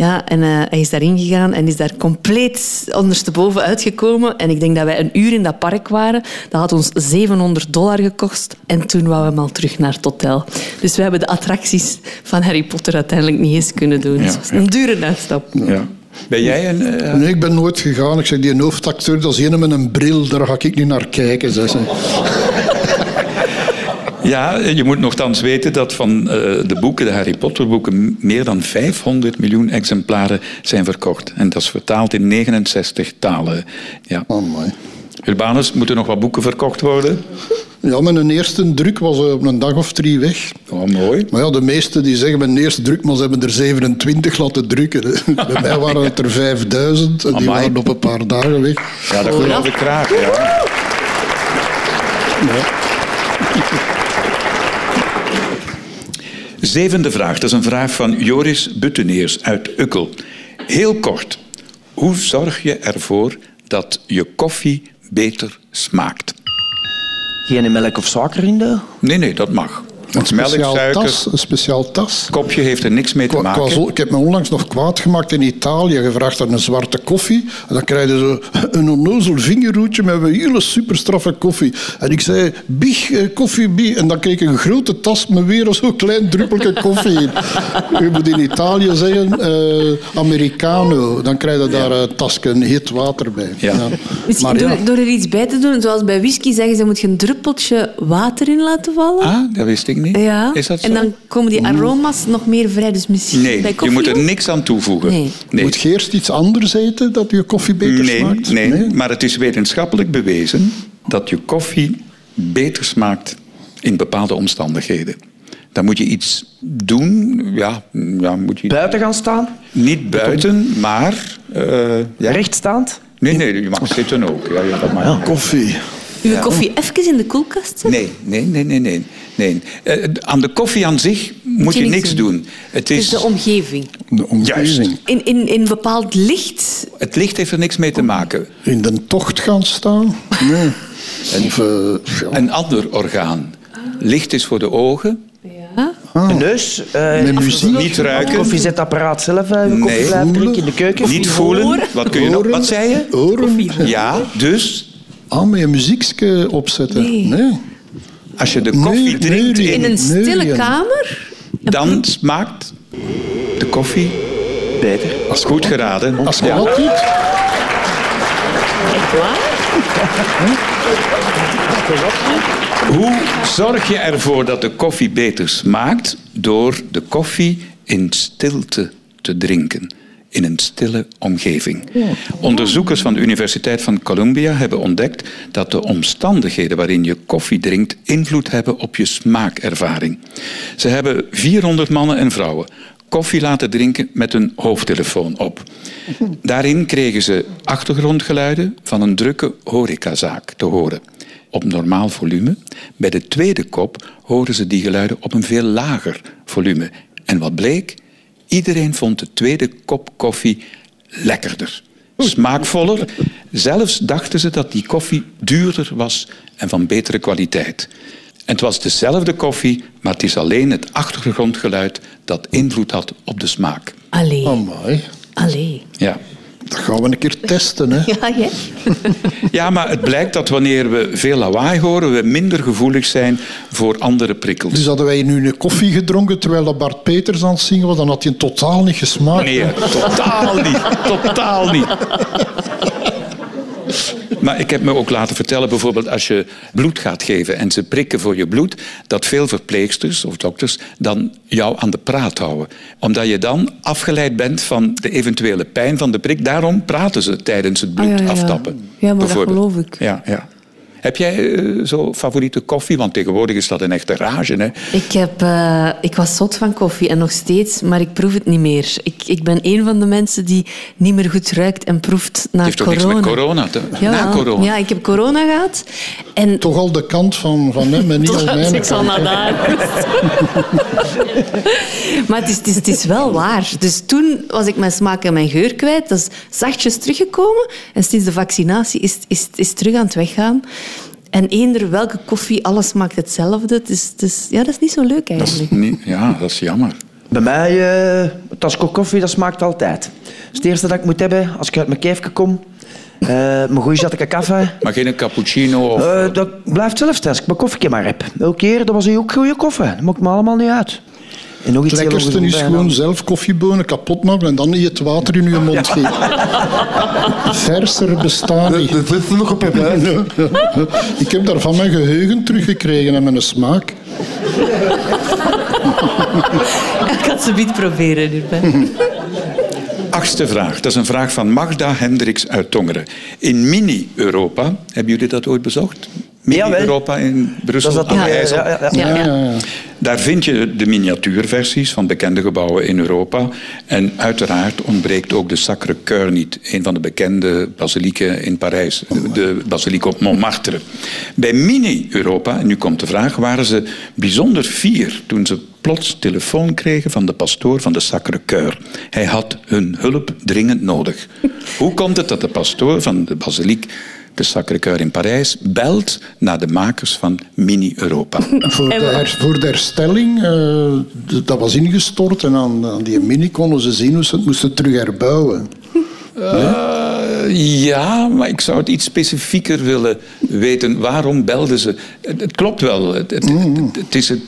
Ja, en eh, hij is daarin gegaan en is daar compleet ondersteboven uitgekomen. En ik denk dat wij een uur in dat park waren. Dat had ons 700 dollar gekost. En toen wouden we hem al terug naar het hotel. Dus we hebben de attracties van Harry Potter uiteindelijk niet eens kunnen doen. Ja, Dus het was ja. een dure uitstap. Ja. Ben jij een... eh, Nee, ik ben nooit gegaan. Ik zeg, die hoofdacteur, dat is een met een bril, daar ga ik niet naar kijken. Zei ze. Ja, je moet nogthans weten dat van eh, de boeken, de Harry Potter boeken, meer dan 500 miljoen exemplaren zijn verkocht. En dat is vertaald in 69 talen. Ja. Oh, mooi. Urbanus, moeten nog wat boeken verkocht worden? Ja, mijn eerste druk was eh, op een dag of drie weg. Oh, mooi. Maar ja, de meesten die zeggen mijn eerste druk, maar ze hebben er 27 laten drukken. Bij mij waren het er 5000 en die waren op een paar dagen weg. Ja, dat geloof ik graag. Ja. Zevende vraag. Dat is een vraag van Joris Butteneers uit Ukkel. Heel kort. Hoe zorg je ervoor dat je koffie beter smaakt? Geen melk of suiker in de... Nee, nee, dat mag. Een speciaal tas. Een speciaal tas. kopje heeft er niks mee te maken. ik heb me onlangs nog kwaad gemaakt in Italië. Je vraagt naar een zwarte koffie. En dan krijg je zo een onnozel vingerroetje met een hele superstraffe koffie. En ik zei, big eh, koffie, big. En dan kreeg ik een grote tas met weer zo'n klein druppeltje koffie in. Je moet in Italië zeggen, eh, americano. Dan krijg je daar een tasje een heet water bij. Ja. Misschien Maar ja, door, door er iets bij te doen, zoals bij whisky zeggen ze, moet je een druppeltje water in laten vallen. Ah, dat wist ik niet. Ja, Is dat zo? en dan komen die aroma's nog meer vrij. Dus misschien Nee, bij je koffie moet er niks aan toevoegen. Nee. nee. moet je eerst iets anders eten dat je koffie beter Nee, smaakt? nee, maar het is wetenschappelijk bewezen dat je koffie beter smaakt in bepaalde omstandigheden. Dan moet je iets doen, ja, ja moet je Buiten gaan staan, niet buiten, maar eh, ja. rechtstaand. Nee, nee, je mag zitten ook. Ja, ja, dat mag. Koffie. Uw koffie even in de koelkast zetten? Nee, nee, nee, nee, nee. nee. Eh, aan de koffie aan zich moet, je je, niks doen. doen. Het Het is is, de omgeving. De omgeving. In, in, in bepaald licht. het licht heeft er niks mee te maken. In de tocht gaan staan? Nee. Of, ja. Een ander orgaan. Licht is voor de ogen. Ja. De neus. eh, Met muziek? Niet Het ruiken. koffiezetapparaat zelf, je koffie Nee. in de keuken. Niet voelen. Wat kun je nog? Wat zei je? Oren? Ja, dus Ah, met een muziekje opzetten? Nee. als je de koffie nee, drinkt, nee. In een stille Neurien. kamer. dan smaakt de koffie Beter. als goed geraden. Als je dat doet, Echt waar? Hoe zorg je ervoor dat de koffie beter smaakt? Door de koffie in stilte te drinken. In een stille omgeving. Onderzoekers van de Universiteit van Columbia hebben ontdekt dat de omstandigheden waarin je koffie drinkt invloed hebben op je smaakervaring. Ze hebben 400 mannen en vrouwen koffie laten drinken met een hoofdtelefoon op. Daarin kregen ze achtergrondgeluiden van een drukke horecazaak te horen op normaal volume. Bij de tweede kop horen ze die geluiden op een veel lager volume. En wat bleek? Iedereen vond de tweede kop koffie lekkerder, smaakvoller. Zelfs dachten ze dat die koffie duurder was en van betere kwaliteit. En het was dezelfde koffie, maar het is alleen het achtergrondgeluid dat invloed had op de smaak. Allee. amai. Allee. Ja. Dat gaan we een keer testen. Hè. Ja, jij? Ja, maar het blijkt dat wanneer we veel lawaai horen, we minder gevoelig zijn voor andere prikkels. Dus hadden wij nu een koffie gedronken terwijl dat Bart Peters aan het zingen was, dan had hij totaal niet gesmaakt. Nee, totaal niet. Totaal niet. Maar ik heb me ook laten vertellen, bijvoorbeeld als je bloed gaat geven en ze prikken voor je bloed, dat veel verpleegsters of dokters dan jou aan de praat houden. Omdat je dan afgeleid bent van de eventuele pijn van de prik. Daarom praten ze tijdens het bloed Ah, ja, ja, ja. aftappen. Ja, maar dat geloof ik. Ja, ja. Heb jij eh, zo favoriete koffie? Want tegenwoordig is dat een echte rage. Hè? Ik, heb, eh, ik was zot van koffie en nog steeds, maar ik proef het niet meer. Ik, ik ben een van de mensen die niet meer goed ruikt en proeft na Het heeft toch corona. niks met corona te Ja, Na corona. Ja, ik heb corona gehad. En Toch al de kant van, van hem en niet al mijn ik zal naar daar. maar het is, het, is, het is wel waar. Dus toen was ik mijn smaak en mijn geur kwijt. Dat is zachtjes teruggekomen. En sinds de vaccinatie is, is, is het terug aan het weggaan. En eender welke koffie, alles smaakt hetzelfde. Het is, het is, ja, dat is niet zo leuk Dat is eigenlijk. niet, ja, dat is jammer. Bij mij, eh een tas kop koffie, dat smaakt altijd. Dat is het eerste dat ik moet hebben als ik uit mijn kijfje kom. Eh mijn goeie zatte koffie. Maar geen cappuccino of... Eh, dat blijft zelfs als ik mijn koffietje maar heb. Elke keer, dat was ook goede koffie. Dat maakt me allemaal niet uit. En nog Het iets heel lekkerste is gewoon zelf koffiebonen kapot maken en dan niet het water in je mond geven. Verser bestaan niet. Dat zit er nog op je huid. Ik heb daarvan mijn geheugen teruggekregen en mijn smaak. Ik ga het zo niet proberen. Achtste vraag. Dat is een vraag van Magda Hendricks uit Tongeren. In mini-Europa, hebben jullie dat ooit bezocht? Mini-Europa in Brussel, Dat is dat- aan de ja, ja, IJssel. ja, ja. Ja, ja. Ja, ja. Daar vind je de miniatuurversies van bekende gebouwen in Europa. En uiteraard ontbreekt ook de Sacré-Cœur niet. Een van de bekende basilieken in Parijs. De basiliek op Montmartre. Bij mini-Europa, en nu komt de vraag, waren ze bijzonder fier toen ze plots telefoon kregen van de pastoor van de Sacré-Cœur. Hij had hun hulp dringend nodig. Hoe komt het dat de pastoor van de basiliek de Sacré-Cœur in Parijs belt naar de makers van Mini-Europa? Voor de, her- voor de herstelling, eh, dat was ingestort en aan, aan die mini konden ze zien hoe ze het moesten terug herbouwen. Eh, ja, maar ik zou het iets specifieker willen weten. Waarom belden ze? Het, het klopt wel. Het, het, het- het is een,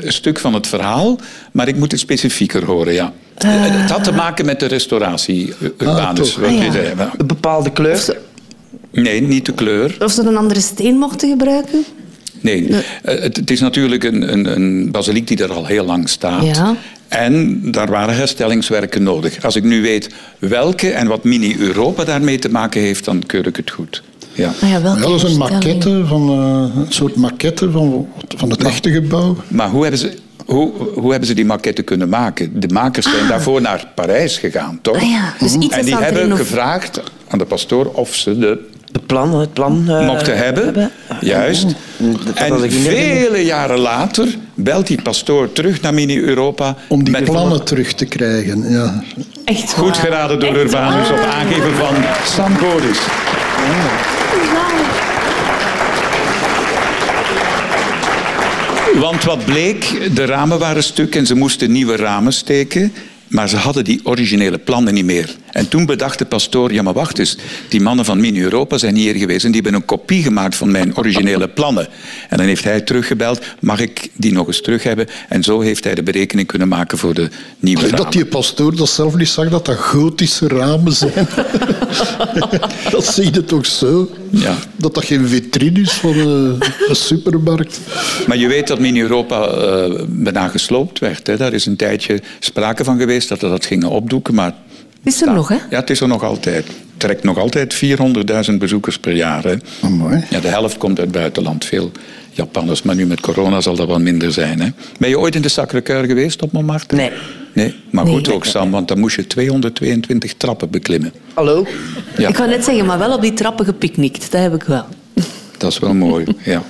een stuk van het verhaal, maar ik moet het specifieker horen, ja. het had te maken met de restauratie, U- Urbanus. wat Ah, je ja. bepaalde kleur. Nee, niet de kleur. Of ze een andere steen mochten gebruiken? Nee, Eh, het, het is natuurlijk een, een, een basiliek die er al heel lang staat. Ja. En daar waren herstellingswerken nodig. Als ik nu weet welke en wat Mini-Europa daarmee te maken heeft, dan keur ik het goed. Ja. Ah ja, dat is een maquette, van, eh, een soort maquette van, van het echte gebouw. Maar hoe hebben, ze, hoe, hoe hebben ze die maquette kunnen maken? De makers zijn daarvoor naar Parijs gegaan, toch? Ah ja, dus iets en die hebben gevraagd aan de pastoor of ze de Het plan, het plan. eh, mochten hebben. Juist. Dat En vele jaren later belt die pastoor terug naar Mini-Europa. Om die met- plannen terug te krijgen. Ja. Echt Goed geraden door Echt Urbanus waar. op aangeven van Sam Bodis. Want wat bleek, de ramen waren stuk en ze moesten nieuwe ramen steken. Maar ze hadden die originele plannen niet meer. En toen bedacht de pastoor, ja maar wacht eens, die mannen van Mini-Europa zijn hier geweest en die hebben een kopie gemaakt van mijn originele plannen. En dan heeft hij teruggebeld, mag ik die nog eens terug hebben? En zo heeft hij de berekening kunnen maken voor de nieuwe ramen. Dat die pastoor dat zelf niet zag dat dat gotische ramen zijn. dat zie je toch zo? Ja. Dat dat geen vitrine is van eh, een supermarkt. Maar je weet dat Mini-Europa eh bijna gesloopt werd. Hè. Daar is een tijdje sprake van geweest dat we dat gingen opdoeken. Maar is er nog, hè? ja, het is er nog altijd. Het trekt nog altijd 400.000 bezoekers per jaar. Hè. Oh, mooi. Ja, de helft komt uit het buitenland. Veel Japanners. Maar nu met corona zal dat wel minder zijn. Hè. Ben je ooit in de Sacré-Cœur geweest op Montmartre? Nee. Nee, maar Nee. goed ook, Sam, want dan moest je 222 trappen beklimmen. Hallo? Ja. Ik wou net zeggen, maar wel op die trappen gepicnict. Dat heb ik wel. Dat is wel mooi, ja.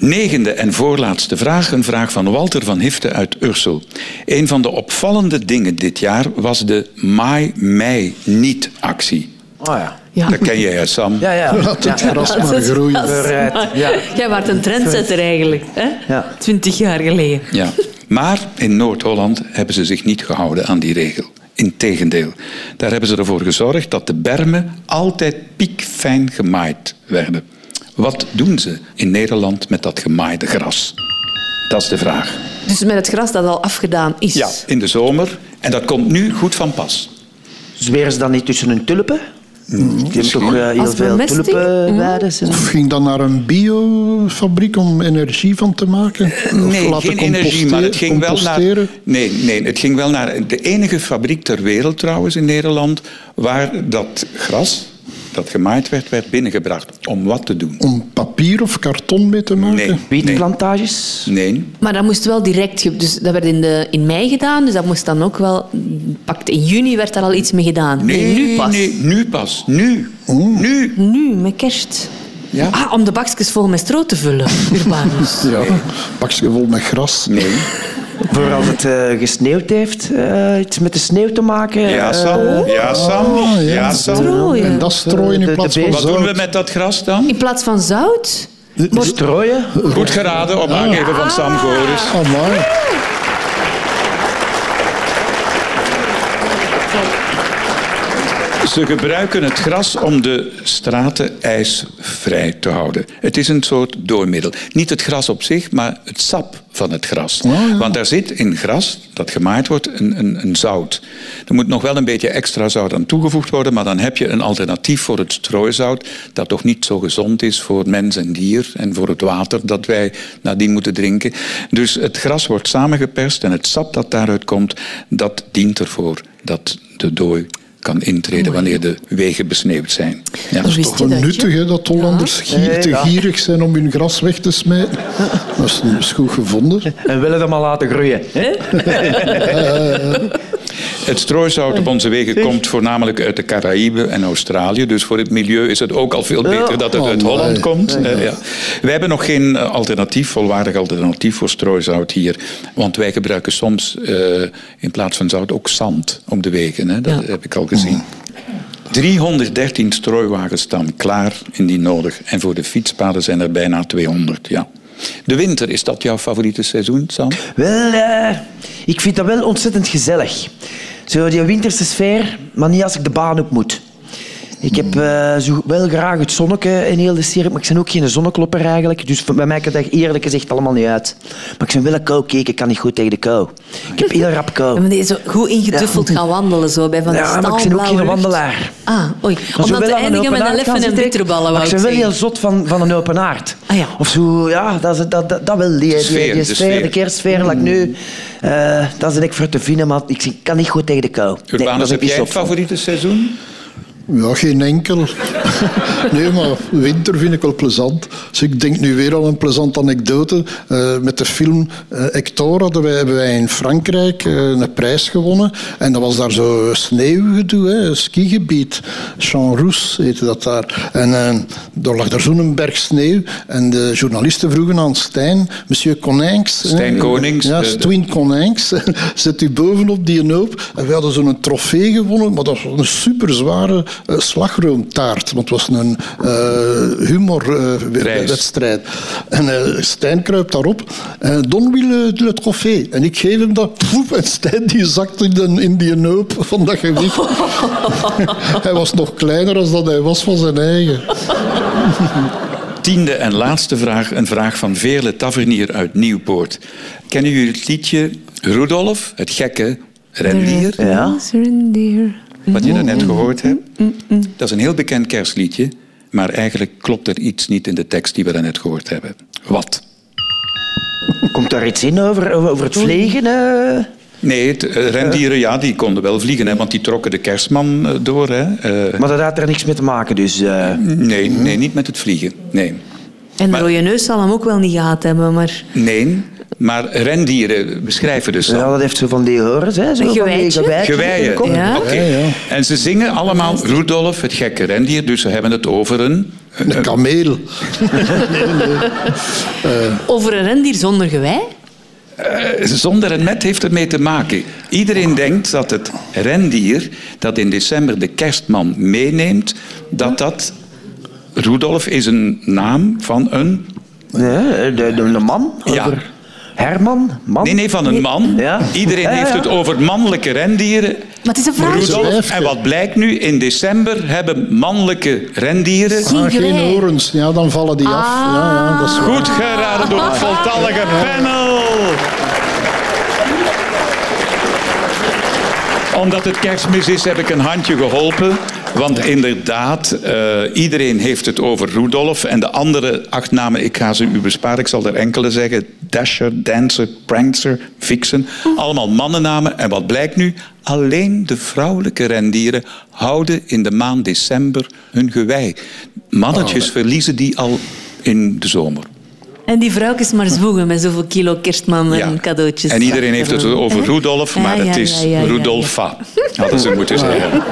Negende en voorlaatste vraag, een vraag van Walter van Hifte uit Ursel. Een van de opvallende dingen dit jaar was de Maai Mei Niet-actie. Oh ja. Ja. Dat ken jij, Sam? Ja, ja. Laat het Ja, ja. gras Dat maar groeien. ja. Jij was een trendsetter eigenlijk, hè? Ja. Twintig jaar geleden. Ja. Maar in Noord-Holland hebben ze zich niet gehouden aan die regel. Integendeel, daar hebben ze ervoor gezorgd dat de bermen altijd piekfijn gemaaid werden. Wat doen ze in Nederland met dat gemaaide gras? Dat is de vraag. Dus met het gras dat al afgedaan is. Ja, in de zomer. En dat komt nu goed van pas. Zweren ze dan niet tussen hun tulpen? Je hebt toch eh, heel veel tulpenweiden. Of ging dan naar een biofabriek om energie van te maken? Of Nee, laten geen energie, maar het ging wel naar. Nee, nee, het ging wel naar de enige fabriek ter wereld trouwens in Nederland waar dat gras dat gemaaid werd, werd binnengebracht. Om wat te doen? Om papier of karton mee te maken? Nee. Wietplantages? Nee. Maar dat moest wel direct... Dus dat werd in, de, in mei gedaan, dus dat moest dan ook wel... Pakt in juni werd daar al iets mee gedaan. Nee, nu pas. Nee, nu pas. Nu. Nu. Nu, met kerst. Ja. Ah, om de bakjes vol met stro te vullen, Urbanus. Ja, pakje vol met gras. Nee. Voor als het eh, gesneeuwd heeft, eh, iets met de sneeuw te maken. Ja, eh, Sam. Ja, Sam. Ah, ja. Ja, Sam. Strooien. En dat strooien De- in de plaats van Wat doen we met dat gras dan? In plaats van zout? strooien. Goed geraden op aangeven van Sam Goris. Amai. Ze gebruiken het gras om de straten ijsvrij te houden. Het is een soort doormiddel. Niet het gras op zich, maar het sap van het gras. Want daar zit in gras dat gemaaid wordt een, een, een zout. Er moet nog wel een beetje extra zout aan toegevoegd worden, maar dan heb je een alternatief voor het strooizout dat toch niet zo gezond is voor mens en dier en voor het water dat wij nadien moeten drinken. Dus het gras wordt samengeperst en het sap dat daaruit komt, dat dient ervoor dat de dooi kan intreden wanneer de wegen besneeuwd zijn. Ja. Dat wist Toch wel dat, nuttig hè, dat Hollanders gier, Nee, te ja. gierig zijn om hun gras weg te smijten. Dat is, dat is goed gevonden. En willen dat maar laten groeien. Hè? Het strooisout op onze wegen komt voornamelijk uit de Caraïben en Australië. Dus voor het milieu is het ook al veel beter dat het uit Oh, Holland nee. komt. Eh, ja. Wij hebben nog geen eh, alternatief, volwaardig alternatief voor strooisout hier. Want wij gebruiken soms eh, in plaats van zout ook zand op de wegen. Hè. Dat Ja. heb ik al gezien. 313 strooiwagens staan klaar indien nodig. En voor de fietspaden zijn er bijna 200. Ja. De winter, is dat jouw favoriete seizoen, Sam? Wel, eh, ik vind dat wel ontzettend gezellig. Zo die winterse sfeer, maar niet als ik de baan op moet. Ik heb eh, zo wel graag het zonneke in heel de serie, maar ik ben ook geen zonneklopper eigenlijk. Dus bij mij maakt dat eerlijk gezegd allemaal niet uit. Maar ik ben wel een kou keek, ik kan niet goed tegen de kou. Ik heb heel rap kou. Ja, maar is zo goed ingeduffeld gaan wandelen, zo, bij van die Ja, maar ik ben ook geen wandelaar. Ah, oei. Maar Om zo dan wel te een eindigen met een leffen en zitten, bitterballen, ik ben wel heel zot van, van een open haard. Ah, ja. Of zo, ja, dat, is, dat, dat, dat wel. Die, die, Sfeer, die de sfeer, sfeer. de kerstsfeer, like nu, eh, dat is ik voor te vinden, maar ik kan niet goed tegen de kou. Nee, Urbanus, daar heb jij een van. favoriete seizoen? Ja, geen enkel. Nee, maar winter vind ik wel plezant. Dus ik denk nu weer aan een plezante anekdote. Eh, met de film eh, Hector hadden wij, hebben wij in Frankrijk eh, een prijs gewonnen. En dat was daar zo sneeuwgedoe, hè, een skigebied. Champs heette dat daar. En daar lag daar zo'n berg sneeuw. En de journalisten vroegen aan Stijn, monsieur Coninx. Stijn Konings, Ja, Stwin Coninx. Zet u bovenop die hoop. En we hadden zo'n trofee gewonnen, maar dat was een superzware eh, slagroomtaart. Want het was een eh humorwedstrijd. en eh, Stijn kruipt daarop. En Don wil trofee. En ik geef hem dat. Poef, en Stijn die zakt in, de, in die hoop van dat gewicht. hij was nog kleiner dan dat hij was van zijn eigen. Tiende en laatste vraag, een vraag van Veerle Tavernier uit Nieuwpoort. Kennen jullie het liedje Rudolf, het gekke rendier? Ja. Reindeer. Wat je daarnet gehoord hebt? Dat is een heel bekend kerstliedje, maar eigenlijk klopt er iets niet in de tekst die we daarnet gehoord hebben. Wat? Komt daar iets in over, over het vliegen? eh? Nee, het, eh, rendieren, ja, die konden wel vliegen, hè, want die trokken de kerstman eh, door. Hè. Eh, Maar dat had er niks mee te maken, dus... eh, nee, nee, niet met het vliegen. Nee. En de Maar- rode neus zal hem ook wel niet gehad hebben, maar... nee, maar rendieren beschrijven dus ja, dan. dat heeft zo van die horens, hè. Zo van die de kop. Ja. Oké. Ja, ja. En ze zingen allemaal Rudolf, het gekke rendier. Dus ze hebben het over een... Een kameel. Over een rendier zonder gewei? Zonder en met heeft ermee te maken. Iedereen denkt dat het rendier dat in december de kerstman meeneemt, dat dat... Rudolf is een naam van een... Nee, de, de, de man. Ja. Herman? Man? Nee, nee, van een man. Ja. Iedereen Ja, ja, heeft het over mannelijke rendieren. Maar het is een vraag. Rudolf, en wat blijkt nu? In december hebben mannelijke rendieren... Geen Ah, geen horens, ja, dan vallen die af. Ja, ja, dat is waar. Goed geraden door het voltallige panel. Omdat het kerstmis is, heb ik een handje geholpen. Want inderdaad, eh, iedereen heeft het over Rudolf. En de andere acht namen, ik ga ze u besparen. Ik zal er enkele zeggen. Dasher, Dancer, Prankster, Vixen. Allemaal mannennamen. En wat blijkt nu? Alleen de vrouwelijke rendieren houden in de maand december hun gewei. Mannetjes verliezen die al in de zomer. En die vrouwtjes maar zwoegen met zoveel kilo kerstman en cadeautjes. En iedereen heeft het over Rudolf, maar het is. Rudolfa. Hadden ze moeten zeggen.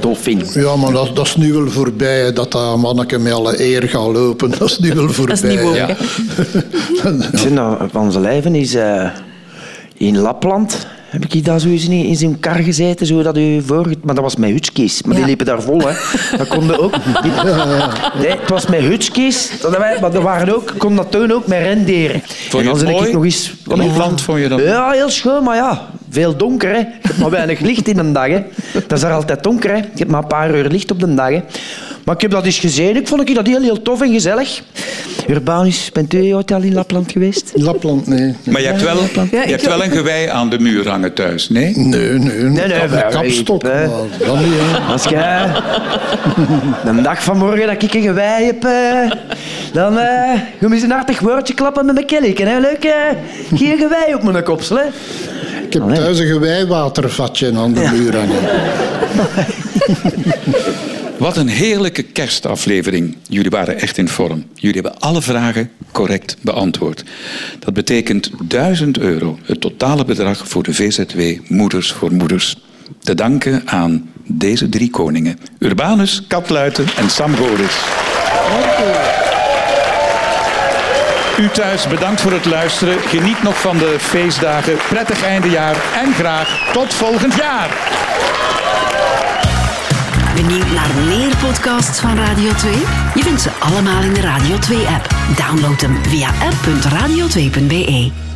Dolfin. Ja, maar dat, dat is nu wel voorbij, hè, dat dat manneke met alle eer gaat lopen. Dat is nu wel voorbij. Dat is niet woke, Ja. Ik nou, van zijn lijven is eh, in Lapland. Heb ik daar zo eens in, in zo'n kar gezeten, zo dat u voor... Maar dat was met hutskies. Maar die liepen daar vol, hè. Dat konden ook... Nee, het was met hutskies. Dat wij- Maar er waren ook, kon dat toen ook met rendieren. Vond je dan het zit ik mooi? nog eens... Lapland vond je dat? Ja, heel schoon, maar ja, veel donker, hè. Je hebt maar weinig licht in een dag, hè. Dat is daar altijd donker, hè. Je hebt maar een paar uur licht op de dag, hè. Maar ik heb dat eens gezien. Ik vond ik dat heel, heel tof en gezellig. Urbanus, bent u ooit al in Lapland geweest? In Lapland, nee. Maar je hebt wel, Ja, je ik hebt wel een gewei aan de muur hangen thuis, nee? Nee, nee. Nee, nee, Kap- kapstok. dat niet, hè. Als jij de dag van morgen dat ik een gewei heb, eh, dan ga je een hartig woordje klappen met mijn kellyken. Hè? Leuk, eh, geen gewei op mijn kopsel. Ik heb thuis een gewijwatervatje aan de muur hangen. Wat een heerlijke kerstaflevering. Jullie waren echt in vorm. Jullie hebben alle vragen correct beantwoord. Dat betekent 1000 euro, het totale bedrag voor de VZW Moeders voor Moeders. Te danken aan deze drie koningen. Urbanus, Katluiten en Sam Goris. U thuis, bedankt voor het luisteren. Geniet nog van de feestdagen. Prettig eindejaar en graag tot volgend jaar. Benieuwd naar meer podcasts van Radio 2? Je vindt ze allemaal in de Radio 2-app. Download hem via app.radio2.be.